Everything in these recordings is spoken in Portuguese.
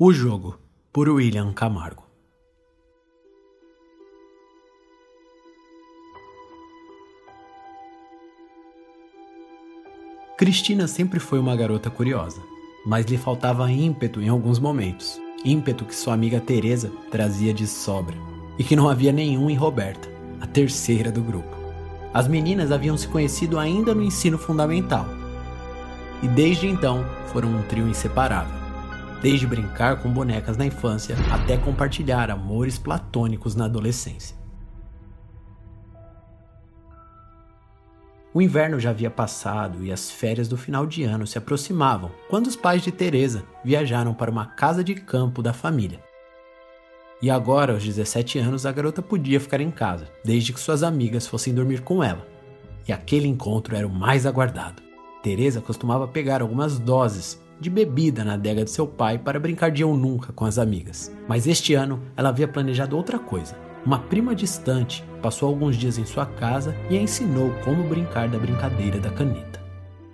O Jogo, por William Camargo. Cristina sempre foi uma garota curiosa, mas lhe faltava ímpeto em alguns momentos. Ímpeto que sua amiga Teresa trazia de sobra, e que não havia nenhum em Roberta, a terceira do grupo. As meninas haviam se conhecido ainda no ensino fundamental, e desde então foram um trio inseparável desde brincar com bonecas na infância até compartilhar amores platônicos na adolescência. O inverno já havia passado e as férias do final de ano se aproximavam quando os pais de Teresa viajaram para uma casa de campo da família. E agora, aos 17 anos, a garota podia ficar em casa, desde que suas amigas fossem dormir com ela. E aquele encontro era o mais aguardado. Teresa costumava pegar algumas doses de bebida na adega de seu pai para brincar de eu nunca com as amigas. Mas este ano ela havia planejado outra coisa. Uma prima distante passou alguns dias em sua casa e a ensinou como brincar da brincadeira da caneta.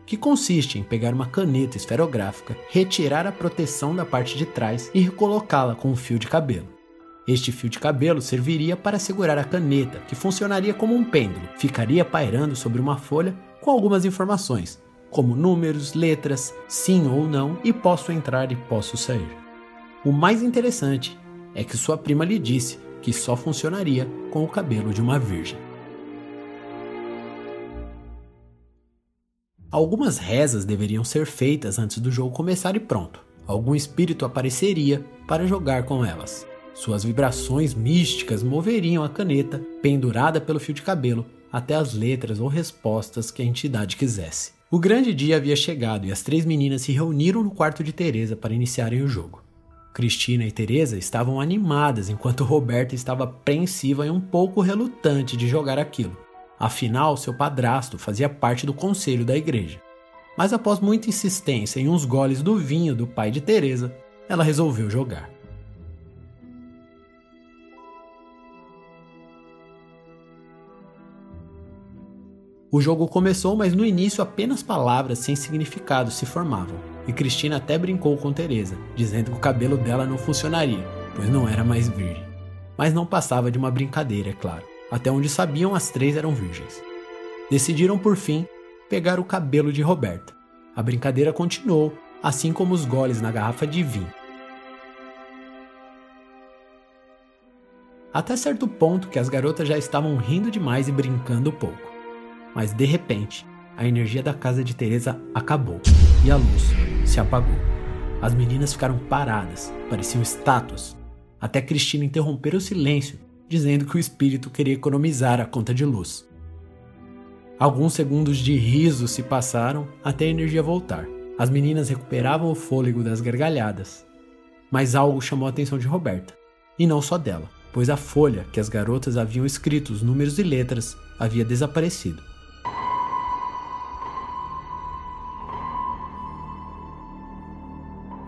Que consiste em pegar uma caneta esferográfica, retirar a proteção da parte de trás e recolocá-la com um fio de cabelo. Este fio de cabelo serviria para segurar a caneta, que funcionaria como um pêndulo, ficaria pairando sobre uma folha com algumas informações, como números, letras, sim ou não, e posso entrar e posso sair. O mais interessante é que sua prima lhe disse que só funcionaria com o cabelo de uma virgem. Algumas rezas deveriam ser feitas antes do jogo começar e pronto. Algum espírito apareceria para jogar com elas. Suas vibrações místicas moveriam a caneta, pendurada pelo fio de cabelo, até as letras ou respostas que a entidade quisesse. O grande dia havia chegado e as três meninas se reuniram no quarto de Teresa para iniciarem o jogo. Cristina e Teresa estavam animadas enquanto Roberta estava apreensiva e um pouco relutante de jogar aquilo. Afinal, seu padrasto fazia parte do conselho da igreja. Mas após muita insistência em uns goles do vinho do pai de Teresa, ela resolveu jogar. O jogo começou, mas no início apenas palavras sem significado se formavam. E Cristina até brincou com Teresa, dizendo que o cabelo dela não funcionaria, pois não era mais virgem. Mas não passava de uma brincadeira, é claro. Até onde sabiam, as três eram virgens. Decidiram por fim pegar o cabelo de Roberta. A brincadeira continuou, assim como os goles na garrafa de vinho. Até certo ponto que as garotas já estavam rindo demais e brincando pouco. Mas de repente, a energia da casa de Teresa acabou e a luz se apagou. As meninas ficaram paradas, pareciam estátuas, até Cristina interromper o silêncio, dizendo que o espírito queria economizar a conta de luz. Alguns segundos de riso se passaram até a energia voltar. As meninas recuperavam o fôlego das gargalhadas. Mas algo chamou a atenção de Roberta, e não só dela, pois a folha que as garotas haviam escrito os números e letras havia desaparecido.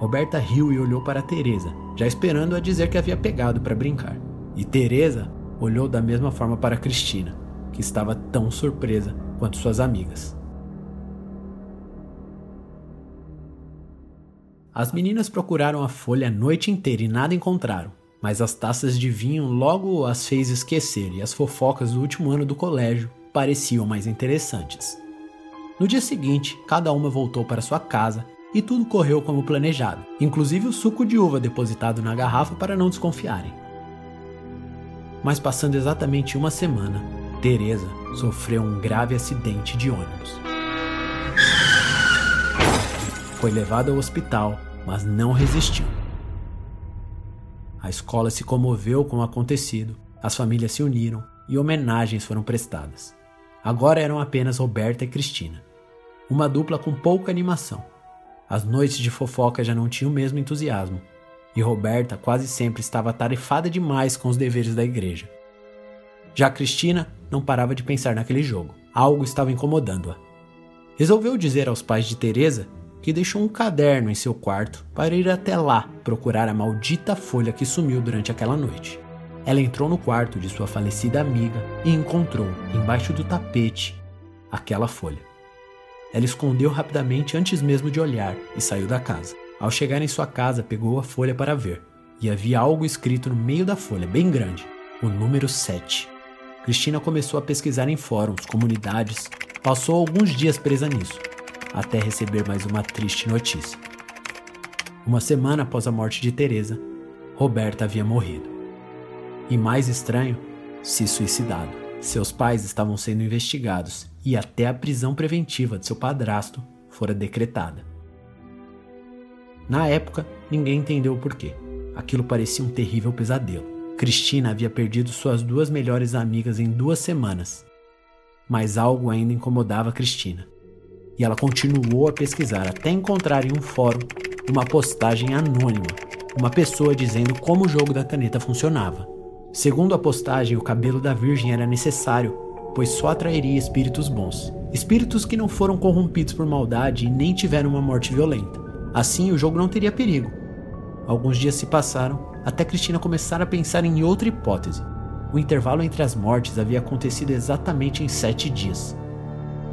Roberta riu e olhou para Teresa, já esperando a dizer que havia pegado para brincar. E Teresa olhou da mesma forma para Cristina, que estava tão surpresa quanto suas amigas. As meninas procuraram a folha a noite inteira e nada encontraram, mas as taças de vinho logo as fez esquecer e as fofocas do último ano do colégio pareciam mais interessantes. No dia seguinte, cada uma voltou para sua casa e tudo correu como planejado, inclusive o suco de uva depositado na garrafa para não desconfiarem. Mas passando exatamente uma semana, Teresa sofreu um grave acidente de ônibus. Foi levada ao hospital, mas não resistiu. A escola se comoveu com o acontecido, as famílias se uniram e homenagens foram prestadas. Agora eram apenas Roberta e Cristina, uma dupla com pouca animação as noites de fofoca já não tinham o mesmo entusiasmo, e Roberta quase sempre estava atarefada demais com os deveres da igreja. Já Cristina não parava de pensar naquele jogo. Algo estava incomodando-a. Resolveu dizer aos pais de Teresa que deixou um caderno em seu quarto para ir até lá procurar a maldita folha que sumiu durante aquela noite. Ela entrou no quarto de sua falecida amiga e encontrou, embaixo do tapete, aquela folha. Ela escondeu rapidamente antes mesmo de olhar e saiu da casa. Ao chegar em sua casa, pegou a folha para ver, e havia algo escrito no meio da folha, bem grande, o número 7. Cristina começou a pesquisar em fóruns, comunidades, passou alguns dias presa nisso, até receber mais uma triste notícia. Uma semana após a morte de Teresa, Roberta havia morrido. E mais estranho, se suicidado. Seus pais estavam sendo investigados e até a prisão preventiva de seu padrasto fora decretada. Na época, ninguém entendeu o porquê. Aquilo parecia um terrível pesadelo. Cristina havia perdido suas duas melhores amigas em duas semanas. Mas algo ainda incomodava Cristina. E ela continuou a pesquisar até encontrar em um fórum uma postagem anônima, uma pessoa dizendo como o jogo da caneta funcionava. Segundo a postagem, o cabelo da Virgem era necessário, pois só atrairia espíritos bons. Espíritos que não foram corrompidos por maldade e nem tiveram uma morte violenta. Assim, o jogo não teria perigo. Alguns dias se passaram até Cristina começar a pensar em outra hipótese. O intervalo entre as mortes havia acontecido exatamente em sete dias.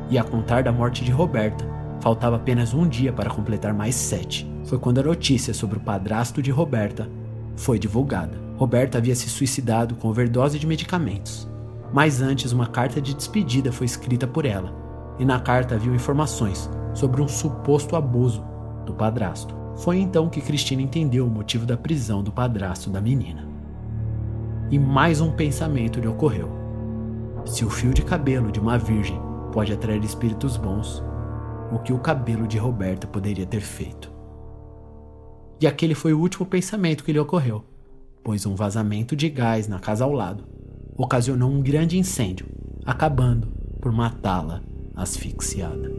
E a contar da morte de Roberta, faltava apenas um dia para completar mais sete. Foi quando a notícia sobre o padrasto de Roberta foi divulgada. Roberta havia se suicidado com overdose de medicamentos. Mas antes, uma carta de despedida foi escrita por ela, e na carta havia informações sobre um suposto abuso do padrasto. Foi então que Cristina entendeu o motivo da prisão do padrasto da menina. E mais um pensamento lhe ocorreu. Se o fio de cabelo de uma virgem pode atrair espíritos bons, o que o cabelo de Roberta poderia ter feito. E aquele foi o último pensamento que lhe ocorreu, pois um vazamento de gás na casa ao lado ocasionou um grande incêndio, acabando por matá-la asfixiada.